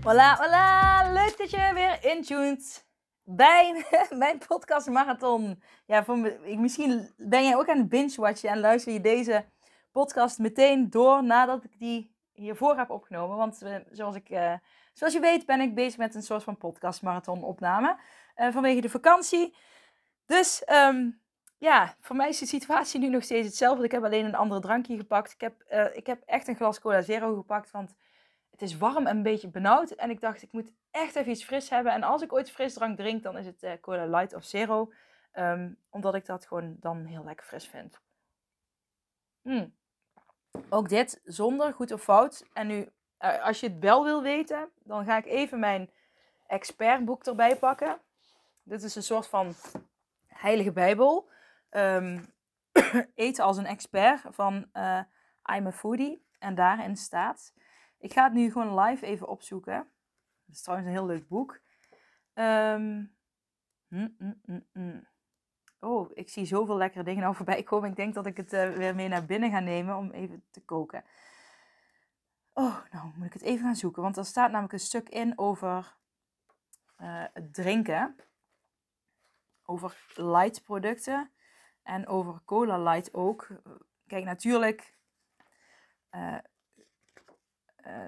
Voilà, voilà! Leuk dat je weer intuned bij mijn podcast Marathon. Ja, voor me, misschien ben jij ook aan het binge-watchen en luister je deze podcast meteen door nadat ik die hiervoor heb opgenomen. Want uh, zoals, ik, uh, zoals je weet ben ik bezig met een soort van podcast marathon opname uh, vanwege de vakantie. Dus um, ja, voor mij is de situatie nu nog steeds hetzelfde. Ik heb alleen een andere drankje gepakt. Ik heb, ik heb echt een glas Cola Zero gepakt, want het is warm en een beetje benauwd. En ik dacht, ik moet echt even iets fris hebben. En als ik ooit frisdrank drink, dan is het Cola Light of Zero. Um, omdat ik dat gewoon dan heel lekker fris vind. Mm. Ook dit zonder goed of fout. En nu, uh, als je het wel wil weten, dan ga ik even mijn expertboek erbij pakken. Dit is een soort van heilige bijbel. Um, eten als een expert van uh, I'm a Foodie. En daarin staat... Ik ga het nu gewoon live even opzoeken. Het is trouwens een heel leuk boek. Um, mm, mm, mm, Oh, ik zie zoveel lekkere dingen al voorbij komen. Ik denk dat ik het uh, weer mee naar binnen ga nemen om even te koken. Oh, nou moet ik het even gaan zoeken. Want er staat namelijk een stuk in over uh, het drinken. Over light producten. En over cola light ook. Kijk, natuurlijk. Uh,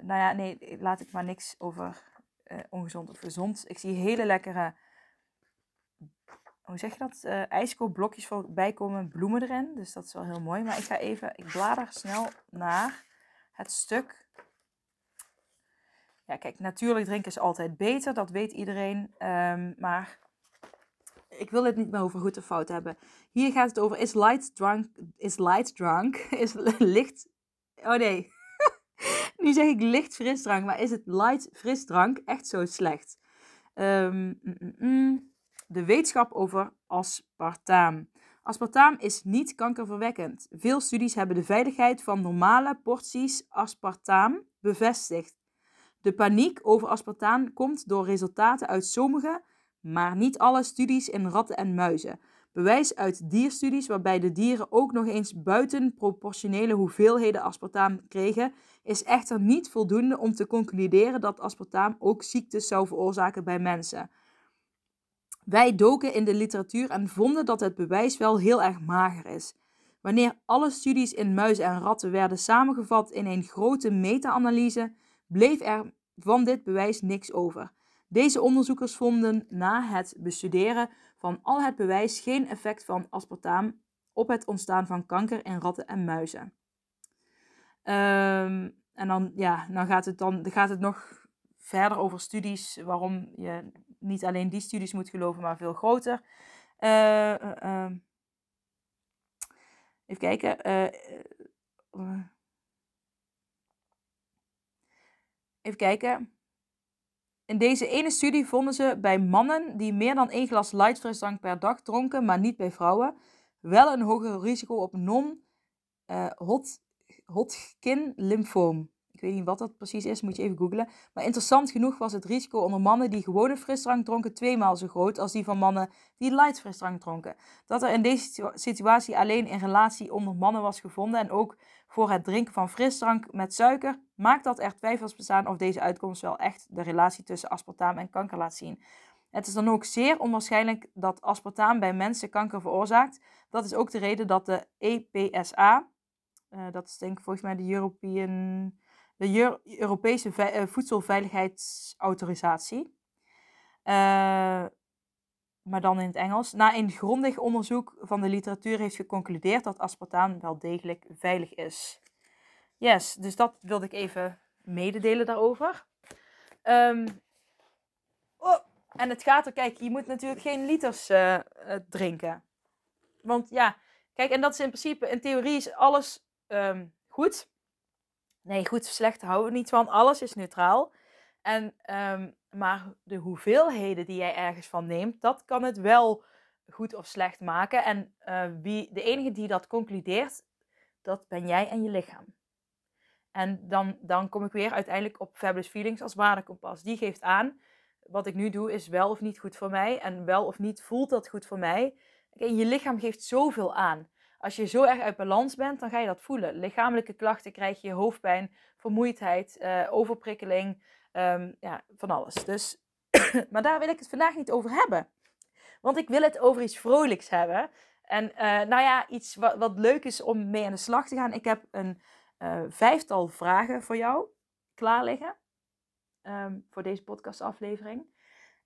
nou ja, nee, laat ik maar niks over ongezond of gezond. Ik zie hele lekkere hoe zeg je dat? Uh, ijskoopblokjes voorbij komen, bloemen erin. Dus dat is wel heel mooi. Maar ik ga even, ik blader snel naar het stuk. Ja, kijk, natuurlijk drinken is altijd beter. Dat weet iedereen. Um, maar ik wil het niet meer over goed of fout hebben. Hier gaat het over, is light drunk, is light drunk, is licht, oh nee. Nu zeg ik licht frisdrank, maar is het light frisdrank echt zo slecht? Um, mm, mm, mm de wetenschap over aspartaam. Aspartaam is niet kankerverwekkend. Veel studies hebben de veiligheid van normale porties aspartaam bevestigd. De paniek over aspartaam komt door resultaten uit sommige, maar niet alle studies in ratten en muizen. Bewijs uit dierstudies waarbij de dieren ook nog eens buitenproportionele hoeveelheden aspartaam kregen, is echter niet voldoende om te concluderen dat aspartaam ook ziektes zou veroorzaken bij mensen. Wij doken in de literatuur en vonden dat het bewijs wel heel erg mager is. Wanneer alle studies in muizen en ratten werden samengevat in een grote meta-analyse, bleef er van dit bewijs niks over. Deze onderzoekers vonden na het bestuderen van al het bewijs geen effect van aspartaam op het ontstaan van kanker in ratten en muizen. Um, en dan, ja, dan, gaat het dan gaat het nog verder over studies waarom je niet alleen die studies moet geloven, maar veel groter. Uh, even kijken. even kijken. In deze ene studie vonden ze bij mannen die meer dan één glas light frisdrank per dag dronken, maar niet bij vrouwen, wel een hoger risico op non-Hodgkin lymfoom weet niet wat dat precies is, moet je even googlen. Maar interessant genoeg was het risico onder mannen die gewone frisdrank dronken tweemaal zo groot als die van mannen die light frisdrank dronken. Dat er in deze situatie alleen een relatie onder mannen was gevonden en ook voor het drinken van frisdrank met suiker, maakt dat er twijfels bestaan of deze uitkomst wel echt de relatie tussen aspartaam en kanker laat zien. Het is dan ook zeer onwaarschijnlijk dat aspartaam bij mensen kanker veroorzaakt. Dat is ook de reden dat de EPSA, uh, dat is denk ik volgens mij de European de Europese uh, Voedselveiligheidsautorisatie. Uh, maar dan in het Engels. Na een grondig onderzoek van de literatuur heeft geconcludeerd dat aspartaam wel degelijk veilig is. Yes, dus dat wilde ik even mededelen daarover. Um, oh, en het gaat er, kijk, je moet natuurlijk geen liters drinken. Want ja, kijk, en dat is in principe, in theorie is alles um, goed. Nee, goed of slecht houden we niet van. Alles is neutraal. En, ehm, maar de hoeveelheden die jij ergens van neemt, dat kan het wel goed of slecht maken. En uh, wie, de enige die dat concludeert, dat ben jij en je lichaam. En dan, dan kom ik weer uiteindelijk op Fabulous Feelings als waardekompas. Die geeft aan, wat ik nu doe is wel of niet goed voor mij. En wel of niet voelt dat goed voor mij. Je lichaam geeft zoveel aan. Als je zo erg uit balans bent, dan ga je dat voelen. Lichamelijke klachten krijg je, hoofdpijn, vermoeidheid, uh, overprikkeling, um, ja, van alles. Dus, maar daar wil ik het vandaag niet over hebben. Want ik wil het over iets vrolijks hebben. En uh, nou ja, iets wat, wat, leuk is om mee aan de slag te gaan. Ik heb een uh, vijftal vragen voor jou klaar liggen. Um, voor deze podcastaflevering.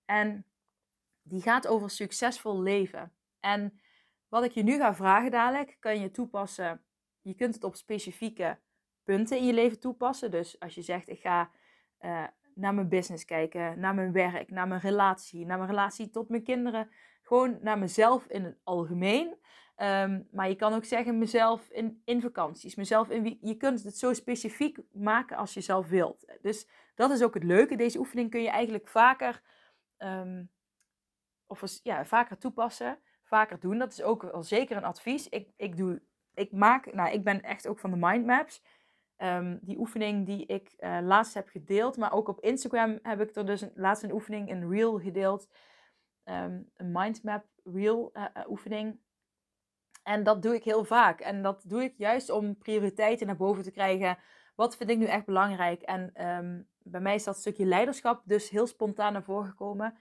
En die gaat over succesvol leven. En wat ik je nu ga vragen dadelijk, kan je toepassen. Je kunt het op specifieke punten in je leven toepassen. Dus als je zegt, ik ga uh, naar mijn business kijken, naar mijn werk, naar mijn relatie, naar mijn relatie tot mijn kinderen. Gewoon naar mezelf in het algemeen. Um, maar je kan ook zeggen mezelf in, in vakanties, mezelf in. Je kunt het zo specifiek maken als je zelf wilt. Dus dat is ook het leuke. Deze oefening kun je eigenlijk vaker, um, of ja, vaker toepassen, vaker doen. Dat is ook wel zeker een advies. Ik, ik, doe, ik maak, nou, ik ben echt ook van de mindmaps. Um, die oefening die ik uh, laatst heb gedeeld, maar ook op Instagram heb ik er dus laatst een oefening, een reel gedeeld. Um, een mindmap reel uh, oefening. En dat doe ik heel vaak. En dat doe ik juist om prioriteiten naar boven te krijgen. Wat vind ik nu echt belangrijk? En um, bij mij is dat stukje leiderschap dus heel spontaan naar voren gekomen.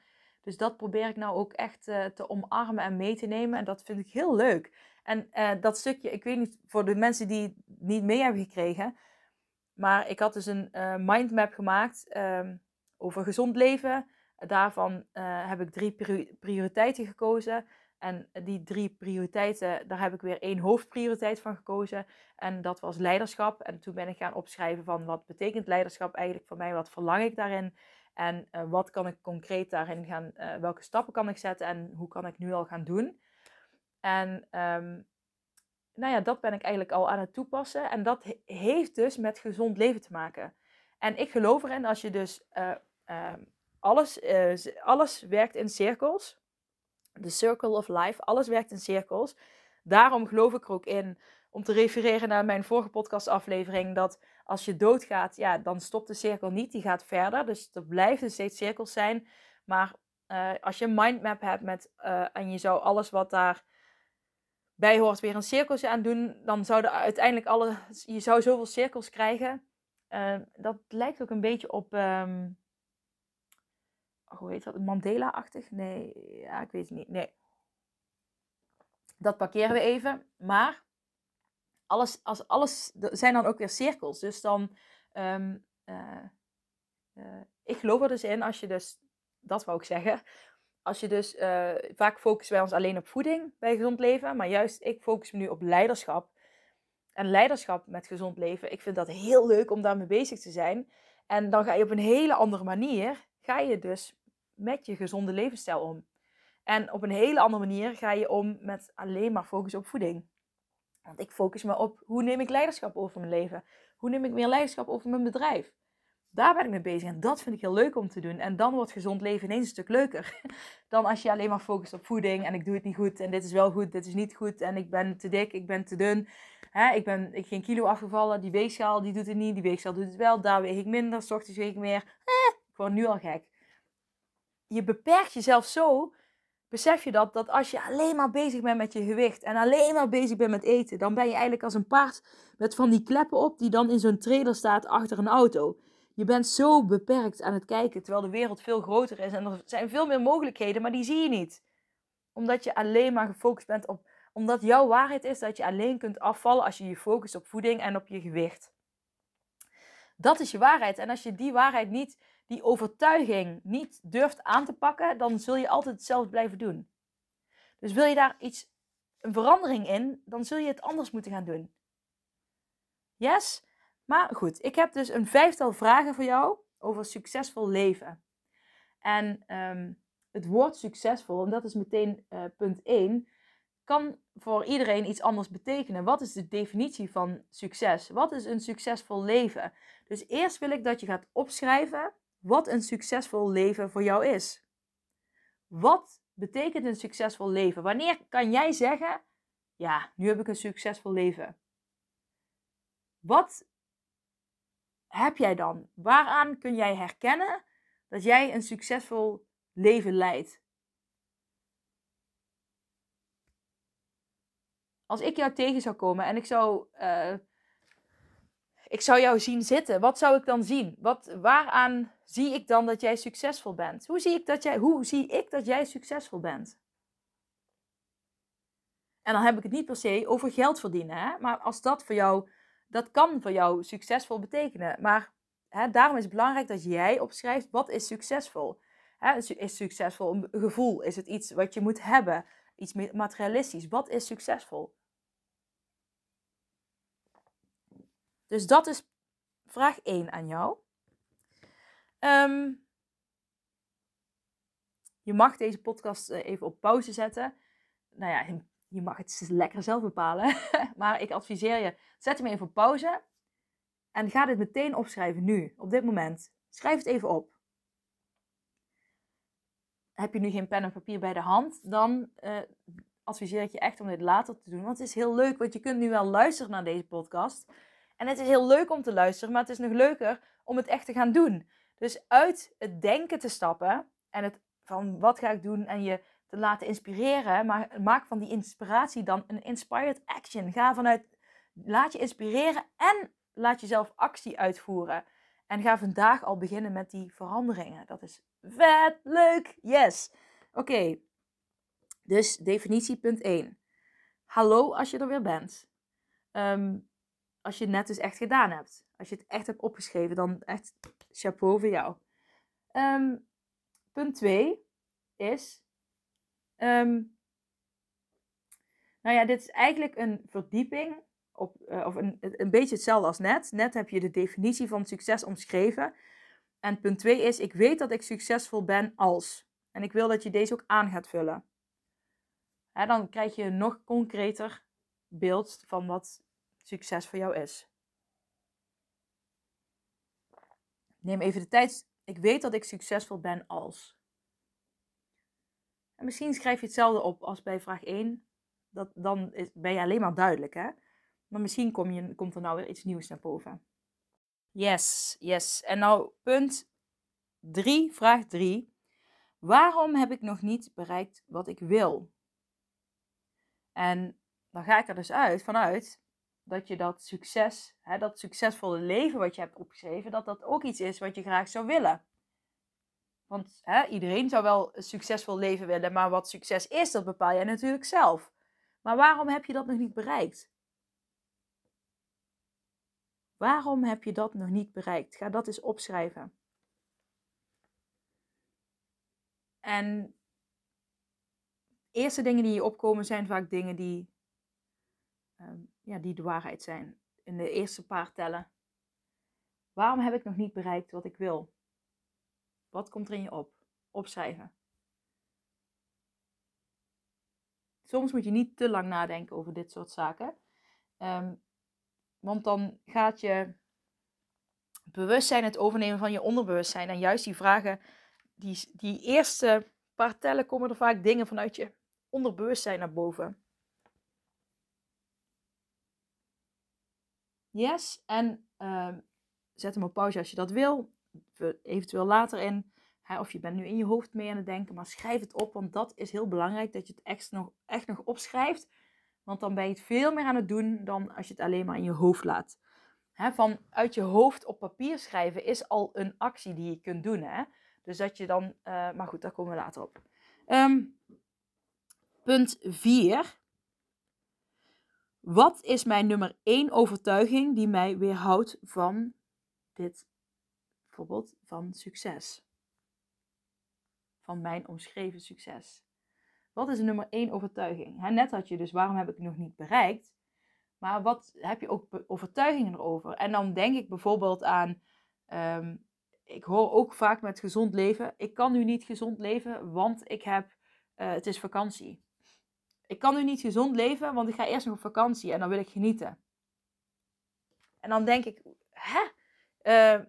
Dus dat probeer ik nou ook echt uh, te omarmen en mee te nemen. En dat vind ik heel leuk. En uh, dat stukje, ik weet niet, voor de mensen die het niet mee hebben gekregen. Maar ik had dus een uh, mindmap gemaakt um, over gezond leven. Daarvan heb ik drie prioriteiten gekozen. En die drie prioriteiten, daar heb ik weer één hoofdprioriteit van gekozen. En dat was leiderschap. En toen ben ik gaan opschrijven van wat betekent leiderschap eigenlijk voor mij? Wat verlang ik daarin? En uh, wat kan ik concreet daarin gaan, uh, welke stappen kan ik zetten en hoe kan ik nu al gaan doen? En um, nou ja, dat ben ik eigenlijk al aan het toepassen. En dat he heeft dus met gezond leven te maken. En ik geloof erin als je dus uh, alles, alles werkt in cirkels The Circle of Life. Alles werkt in cirkels. Daarom geloof ik er ook in, om te refereren naar mijn vorige podcastaflevering, dat als je doodgaat, ja, dan stopt de cirkel niet, die gaat verder. Dus er blijven steeds cirkels zijn. Maar uh, als je een mindmap hebt met, uh, en je zou alles wat daar bij hoort weer een cirkeltje aan doen, dan zouden uiteindelijk alle, je zou zoveel cirkels krijgen. Uh, dat lijkt ook een beetje op, um, hoe heet dat, Mandela-achtig? Nee, ja, ik weet het niet. Nee. Dat parkeren we even. Maar alles, als alles zijn dan ook weer cirkels. Dus dan, um, uh, uh, ik geloof er dus in als je dus, dat wou ik zeggen. Als je dus, uh, vaak focussen wij ons alleen op voeding bij gezond leven. Maar juist, ik focus me nu op leiderschap. En leiderschap met gezond leven. Ik vind dat heel leuk om daarmee bezig te zijn. En dan ga je op een hele andere manier, ga je dus met je gezonde levensstijl om. En op een hele andere manier ga je om met alleen maar focus op voeding. Want ik focus me op hoe neem ik leiderschap over mijn leven? Hoe neem ik meer leiderschap over mijn bedrijf? Daar ben ik mee bezig en dat vind ik heel leuk om te doen. En dan wordt gezond leven ineens een stuk leuker dan als je alleen maar focust op voeding en ik doe het niet goed en dit is wel goed, dit is niet goed en ik ben te dik, ik ben te dun. Hè, ik ben ik geen kilo afgevallen, die weegschaal die doet het niet, die weegschaal doet het wel, daar weeg ik minder, s ochtends weeg ik meer. Eh, ik word nu al gek je beperkt jezelf zo. Besef je dat, dat als je alleen maar bezig bent met je gewicht en alleen maar bezig bent met eten, dan ben je eigenlijk als een paard met van die kleppen op die dan in zo'n trailer staat achter een auto. Je bent zo beperkt aan het kijken, terwijl de wereld veel groter is en er zijn veel meer mogelijkheden, maar die zie je niet. Omdat je alleen maar gefocust bent op, omdat jouw waarheid is dat je alleen kunt afvallen als je je focust op voeding en op je gewicht. Dat is je waarheid. En als je die waarheid niet die overtuiging niet durft aan te pakken, dan zul je altijd hetzelfde blijven doen. Dus wil je daar iets, een verandering in, dan zul je het anders moeten gaan doen. Yes? Maar goed, ik heb dus een vijftal vragen voor jou over succesvol leven. En um, het woord succesvol, en dat is meteen uh, punt 1, kan voor iedereen iets anders betekenen. Wat is de definitie van succes? Wat is een succesvol leven? Dus eerst wil ik dat je gaat opschrijven wat een succesvol leven voor jou is. Wat betekent een succesvol leven? Wanneer kan jij zeggen: Ja, nu heb ik een succesvol leven? Wat heb jij dan? Waaraan kun jij herkennen dat jij een succesvol leven leidt? Als ik jou tegen zou komen en ik zou, uh, ik zou jou zien zitten, wat zou ik dan zien? Wat, waaraan zie ik dan dat jij succesvol bent? Hoe zie ik dat jij, hoe zie ik dat jij succesvol bent? En dan heb ik het niet per se over geld verdienen. Hè? Maar als dat voor jou, dat kan voor jou succesvol betekenen. Maar hè, daarom is het belangrijk dat jij opschrijft wat is succesvol. Hè, is succesvol een gevoel? Is het iets wat je moet hebben? Iets materialistisch? Wat is succesvol? Dus dat is vraag 1 aan jou. Ehm, je mag deze podcast eh, even op pauze zetten. Nou ja, je mag het lekker zelf bepalen. maar ik adviseer je, zet hem even op pauze. En ga dit meteen opschrijven nu, op dit moment. Schrijf het even op. Heb je nu geen pen en papier bij de hand, dan uh, adviseer ik je echt om dit later te doen. Want het is heel leuk, want je kunt nu wel luisteren naar deze podcast. En het is heel leuk om te luisteren, maar het is nog leuker om het echt te gaan doen. Dus uit het denken te stappen en het van wat ga ik doen en je te laten inspireren, maar maak van die inspiratie dan een inspired action. Ga vanuit, laat je inspireren en laat jezelf actie uitvoeren. En ga vandaag al beginnen met die veranderingen. Dat is vet leuk. Yes. Oké. Dus definitie punt 1. Hallo als je er weer bent. Ehm, als je het net dus echt gedaan hebt. Als je het echt hebt opgeschreven, dan echt chapeau voor jou. Ehm, punt 2 is. Um, nou ja, dit is eigenlijk een verdieping. Op, uh, of een, een beetje hetzelfde als net. Net heb je de definitie van succes omschreven. En punt 2 is: ik weet dat ik succesvol ben als. En ik wil dat je deze ook aan gaat vullen. Dan krijg je een nog concreter beeld van wat succes voor jou is. Neem even de tijd. Ik weet dat ik succesvol ben als. En misschien schrijf je hetzelfde op als bij vraag 1. Dat, dan ben je alleen maar duidelijk, hè? Maar misschien kom je, komt er nou weer iets nieuws naar boven. Yes, yes. En nou punt 3, vraag 3. Waarom heb ik nog niet bereikt wat ik wil? En dan ga ik er dus uit, vanuit dat je dat succes, hè, dat succesvolle leven wat je hebt opgeschreven, dat dat ook iets is wat je graag zou willen. Want hè, iedereen zou wel een succesvol leven willen, maar wat succes is, dat bepaal jij natuurlijk zelf. Maar waarom heb je dat nog niet bereikt? Waarom heb je dat nog niet bereikt? Ga dat eens opschrijven. En eerste dingen die je opkomen zijn vaak dingen die Ehm, ja, die de waarheid zijn. In de eerste paar tellen. Waarom heb ik nog niet bereikt wat ik wil? Wat komt er in je op? Opschrijven. Soms moet je niet te lang nadenken over dit soort zaken. Ehm, want dan gaat je bewustzijn het overnemen van je onderbewustzijn. En juist die vragen, die, die eerste paar tellen komen er vaak dingen vanuit je onderbewustzijn naar boven. Yes. En uh, zet hem op pauze als je dat wil. Eventueel later in. Hè, of je bent nu in je hoofd mee aan het denken. Maar schrijf het op. Want dat is heel belangrijk. Dat je het echt nog, echt nog opschrijft. Want dan ben je het veel meer aan het doen dan als je het alleen maar in je hoofd laat. Hè, van uit je hoofd op papier schrijven is al een actie die je kunt doen. Hè? Dus dat je dan. Uh, maar goed, daar komen we later op. Um, punt 4 wat is mijn nummer één overtuiging die mij weerhoudt van dit, bijvoorbeeld van succes? Van mijn omschreven succes. Wat is de nummer één overtuiging? net had je dus, waarom heb ik het nog niet bereikt? Maar wat heb je ook overtuigingen erover? En dan denk ik bijvoorbeeld aan, um, ik hoor ook vaak met gezond leven, ik kan nu niet gezond leven, want ik heb, uh, het is vakantie. Ik kan nu niet gezond leven, want ik ga eerst nog op vakantie en dan wil ik genieten. En dan denk ik, hè? Uh,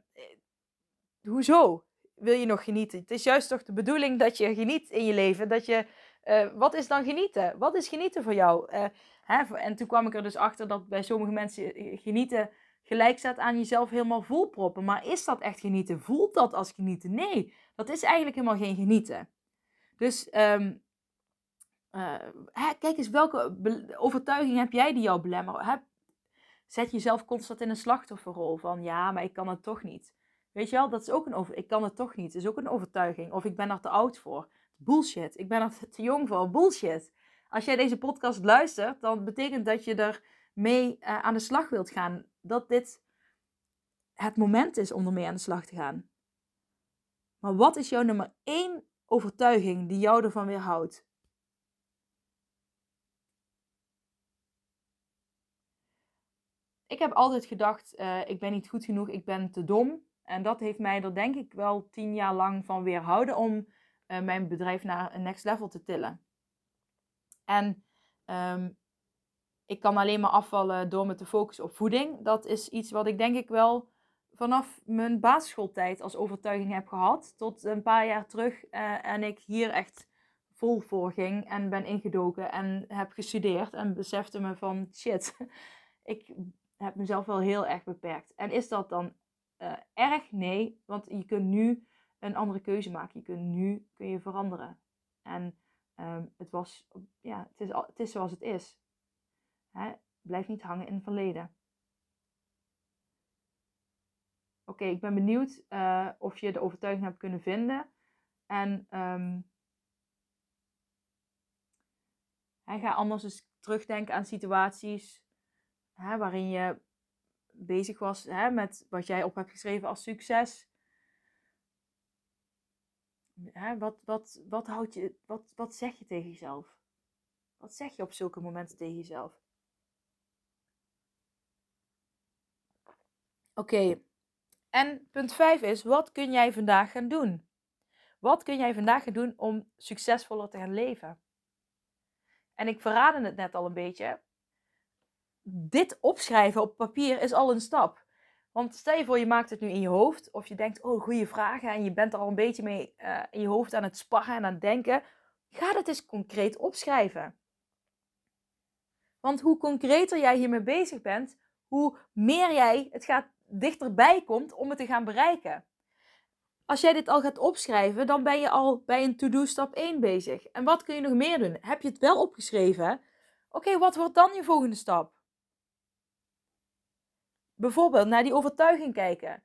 hoezo wil je nog genieten? Het is juist toch de bedoeling dat je geniet in je leven. Dat je, uh, wat is dan genieten? Wat is genieten voor jou? Uh, hè? En toen kwam ik er dus achter dat bij sommige mensen genieten gelijk staat aan jezelf helemaal volproppen. Maar is dat echt genieten? Voelt dat als genieten? Nee, dat is eigenlijk helemaal geen genieten. Dus um, uh, hè, kijk eens, welke overtuiging heb jij die jou belemmeren? Heb, zet jezelf constant in een slachtofferrol van ja, maar ik kan het toch niet. Weet je wel, dat is ook een over. Ik kan het toch niet. Is ook een overtuiging. Of ik ben er te oud voor. Bullshit. Ik ben er te jong voor. Bullshit. Als jij deze podcast luistert, dan betekent dat je er mee uh, aan de slag wilt gaan. Dat dit het moment is om ermee aan de slag te gaan. Maar wat is jouw nummer één overtuiging die jou ervan weerhoudt? Ik heb altijd gedacht, uh, ik ben niet goed genoeg, ik ben te dom. En dat heeft mij er denk ik wel tien jaar lang van weerhouden om uh, mijn bedrijf naar een next level te tillen. En um, ik kan alleen maar afvallen door me te focussen op voeding. Dat is iets wat ik denk ik wel vanaf mijn basisschooltijd als overtuiging heb gehad. Tot een paar jaar terug uh, en ik hier echt vol voor ging en ben ingedoken en heb gestudeerd en besefte me van shit, ik heb mezelf wel heel erg beperkt. En is dat dan uh, erg? Nee, want je kunt nu een andere keuze maken. Je kunt nu kun je veranderen. En um, het was, ja, het is, het is zoals het is. Hè? Blijf niet hangen in het verleden. Oké, ik ben benieuwd uh, of je de overtuiging hebt kunnen vinden. En hij ga anders eens terugdenken aan situaties hè, waarin je bezig was hè, met wat jij op hebt geschreven als succes. Hè, wat, wat, wat, houd je, wat, wat zeg je tegen jezelf? Wat zeg je op zulke momenten tegen jezelf? Oké, en punt 5 is: wat kun jij vandaag gaan doen? Wat kun jij vandaag gaan doen om succesvoller te gaan leven? En ik verraadde het net al een beetje dit opschrijven op papier is al een stap. Want stel je voor, je maakt het nu in je hoofd. Of je denkt, oh, goede vragen. En je bent er al een beetje mee uh, in je hoofd aan het sparren en aan het denken. Ga dat eens concreet opschrijven. Want hoe concreter jij hiermee bezig bent, hoe meer jij het gaat dichterbij komt om het te gaan bereiken. Als jij dit al gaat opschrijven, dan ben je al bij een to-do stap 1 bezig. En wat kun je nog meer doen? Heb je het wel opgeschreven? Oké, wat wordt dan je volgende stap? Bijvoorbeeld naar die overtuiging kijken.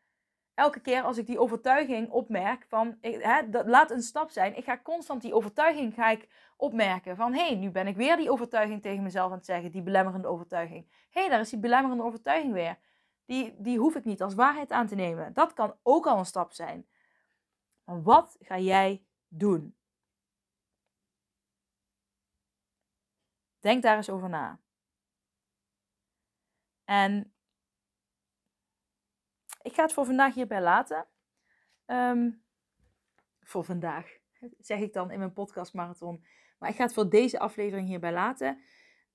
Elke keer als ik die overtuiging opmerk van, hè, dat laat een stap zijn. Ik ga constant die overtuiging ga ik opmerken van, hé, hey, nu ben ik weer die overtuiging tegen mezelf aan het zeggen, die belemmerende overtuiging. Hé, hey, daar is die belemmerende overtuiging weer. Die, die hoef ik niet als waarheid aan te nemen. Dat kan ook al een stap zijn. Maar wat ga jij doen? Denk daar eens over na. En ik ga het voor vandaag hierbij laten. Um, voor vandaag, zeg ik dan in mijn podcast marathon. Maar ik ga het voor deze aflevering hierbij laten.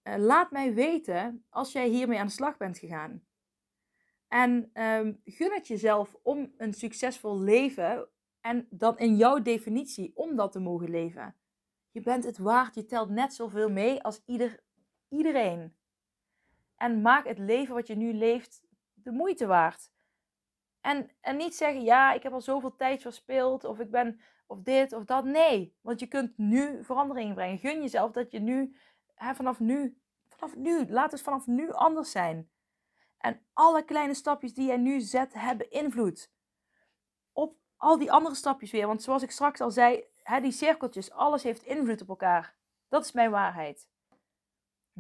Uh, laat mij weten als jij hiermee aan de slag bent gegaan. En um, gun het jezelf om een succesvol leven en dan in jouw definitie om dat te mogen leven. Je bent het waard, je telt net zoveel mee als ieder, iedereen. En maak het leven wat je nu leeft de moeite waard. En, en niet zeggen, ja, ik heb al zoveel tijd verspeeld, of ik ben, of dit of dat. Nee, want je kunt nu verandering brengen. Gun jezelf dat je nu, hè, vanaf nu, vanaf nu, laat het vanaf nu anders zijn. En alle kleine stapjes die jij nu zet, hebben invloed op al die andere stapjes weer. Want zoals ik straks al zei, hè, die cirkeltjes, alles heeft invloed op elkaar. Dat is mijn waarheid.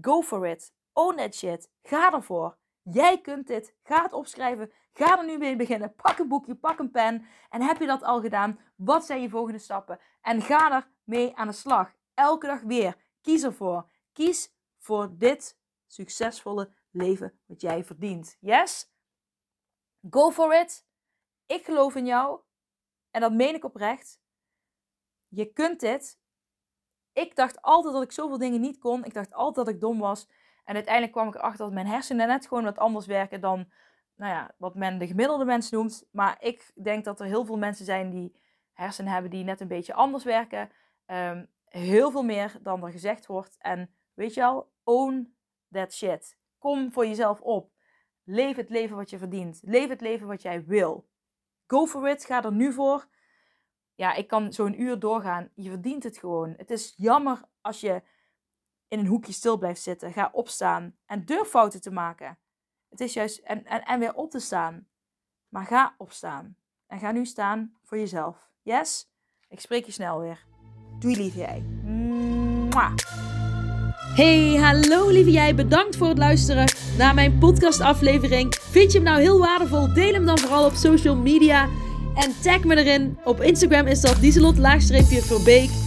Go for it. Own that shit. Ga ervoor. Jij kunt dit. Ga het opschrijven. Ga er nu mee beginnen. Pak een boekje, pak een pen. En heb je dat al gedaan? Wat zijn je volgende stappen? En ga er mee aan de slag. Elke dag weer. Kies ervoor. Kies voor dit succesvolle leven wat jij verdient. Yes? Go for it. Ik geloof in jou. En dat meen ik oprecht. Je kunt dit. Ik dacht altijd dat ik zoveel dingen niet kon. Ik dacht altijd dat ik dom was. En uiteindelijk kwam ik erachter dat mijn hersenen net gewoon wat anders werken dan nou ja, wat men de gemiddelde mens noemt. Maar ik denk dat er heel veel mensen zijn die hersenen hebben die net een beetje anders werken. Ehm, heel veel meer dan er gezegd wordt. En weet je al, own that shit. Kom voor jezelf op. Leef het leven wat je verdient. Leef het leven wat jij wil. Go for it. Ga er nu voor. Ja, ik kan zo'n uur doorgaan. Je verdient het gewoon. Het is jammer als je in een hoekje stil blijft zitten. Ga opstaan en durf fouten te maken. Het is juist en, en, en weer op te staan. Maar ga opstaan. En ga nu staan voor jezelf. Yes? Ik spreek je snel weer. Doei lief jij. Mwah. Hey, hallo lieve jij. Bedankt voor het luisteren naar mijn podcastaflevering. Vind je hem nou heel waardevol? Deel hem dan vooral op social media. En tag me erin. Op Instagram is dat dieselot-verbeek.